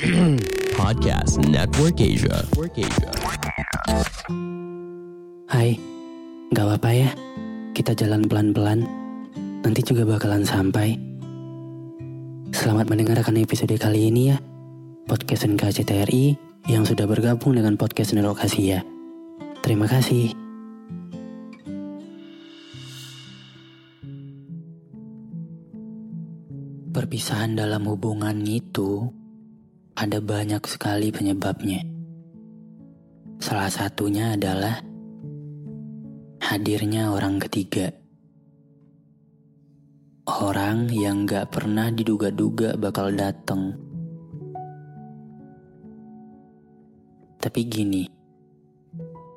Podcast Network Asia. Hai, gak apa-apa ya. Kita jalan pelan-pelan. Nanti juga bakalan sampai. Selamat mendengarkan episode kali ini ya. Podcast NKCTRI yang sudah bergabung dengan podcast Network Asia. Terima kasih. Perpisahan dalam hubungan itu ada banyak sekali penyebabnya. Salah satunya adalah hadirnya orang ketiga. Orang yang gak pernah diduga-duga bakal datang. Tapi gini,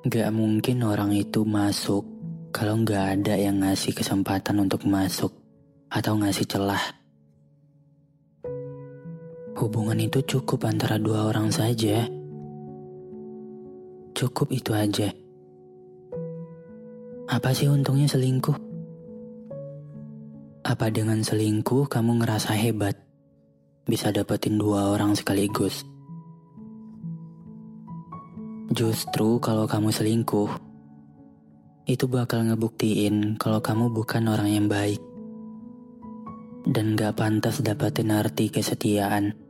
gak mungkin orang itu masuk kalau gak ada yang ngasih kesempatan untuk masuk atau ngasih celah. Hubungan itu cukup antara dua orang saja. Cukup itu aja. Apa sih untungnya selingkuh? Apa dengan selingkuh kamu ngerasa hebat? Bisa dapetin dua orang sekaligus. Justru kalau kamu selingkuh, itu bakal ngebuktiin kalau kamu bukan orang yang baik. Dan gak pantas dapetin arti kesetiaan.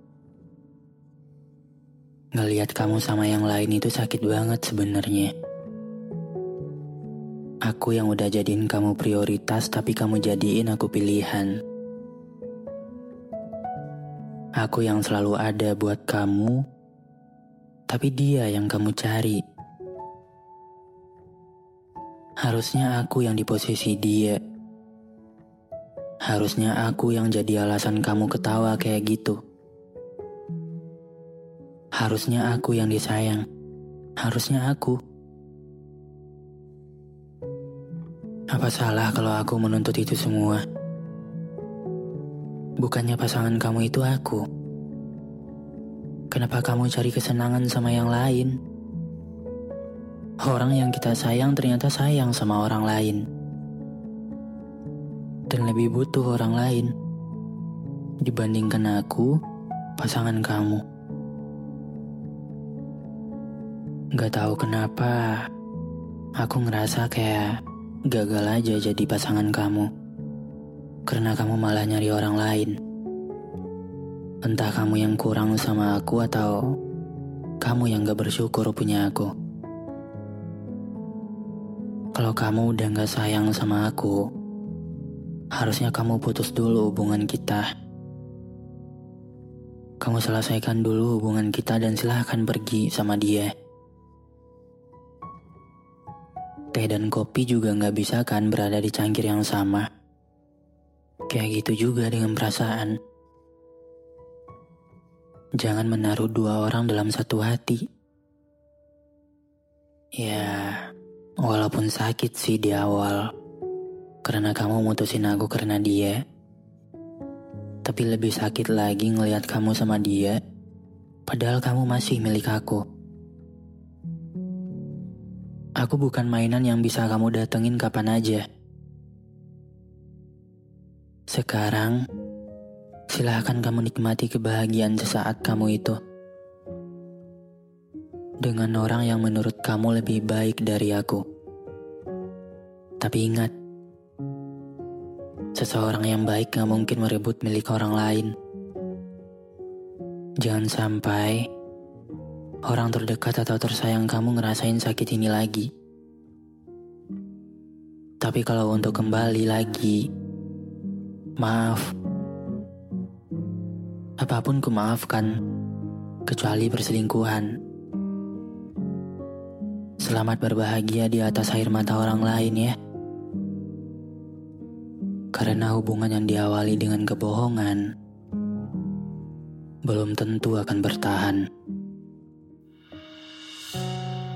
Ngeliat kamu sama yang lain itu sakit banget sebenarnya. Aku yang udah jadiin kamu prioritas tapi kamu jadiin aku pilihan. Aku yang selalu ada buat kamu, tapi dia yang kamu cari. Harusnya aku yang di posisi dia. Harusnya aku yang jadi alasan kamu ketawa kayak gitu. Harusnya aku yang disayang. Harusnya aku. Apa salah kalau aku menuntut itu semua? Bukannya pasangan kamu itu aku. Kenapa kamu cari kesenangan sama yang lain? Orang yang kita sayang ternyata sayang sama orang lain. Dan lebih butuh orang lain. Dibandingkan aku, pasangan kamu. Gak tahu kenapa, aku ngerasa kayak gagal aja jadi pasangan kamu. Karena kamu malah nyari orang lain. Entah kamu yang kurang sama aku atau kamu yang gak bersyukur punya aku. Kalau kamu udah gak sayang sama aku, harusnya kamu putus dulu hubungan kita. Kamu selesaikan dulu hubungan kita dan silahkan pergi sama dia. Teh dan kopi juga nggak bisa kan berada di cangkir yang sama. Kayak gitu juga dengan perasaan. Jangan menaruh dua orang dalam satu hati. Ya, walaupun sakit sih di awal. Karena kamu mutusin aku karena dia. Tapi lebih sakit lagi ngelihat kamu sama dia. Padahal kamu masih milik aku. Aku bukan mainan yang bisa kamu datengin kapan aja. Sekarang, silahkan kamu nikmati kebahagiaan sesaat kamu itu. Dengan orang yang menurut kamu lebih baik dari aku. Tapi ingat, seseorang yang baik gak mungkin merebut milik orang lain. Jangan sampai orang terdekat atau tersayang kamu ngerasain sakit ini lagi. Tapi kalau untuk kembali lagi, maaf. Apa pun ku maafkan, kecuali perselingkuhan. Selamat berbahagia di atas air mata orang lain ya. Karena hubungan yang diawali dengan kebohongan belum tentu akan bertahan.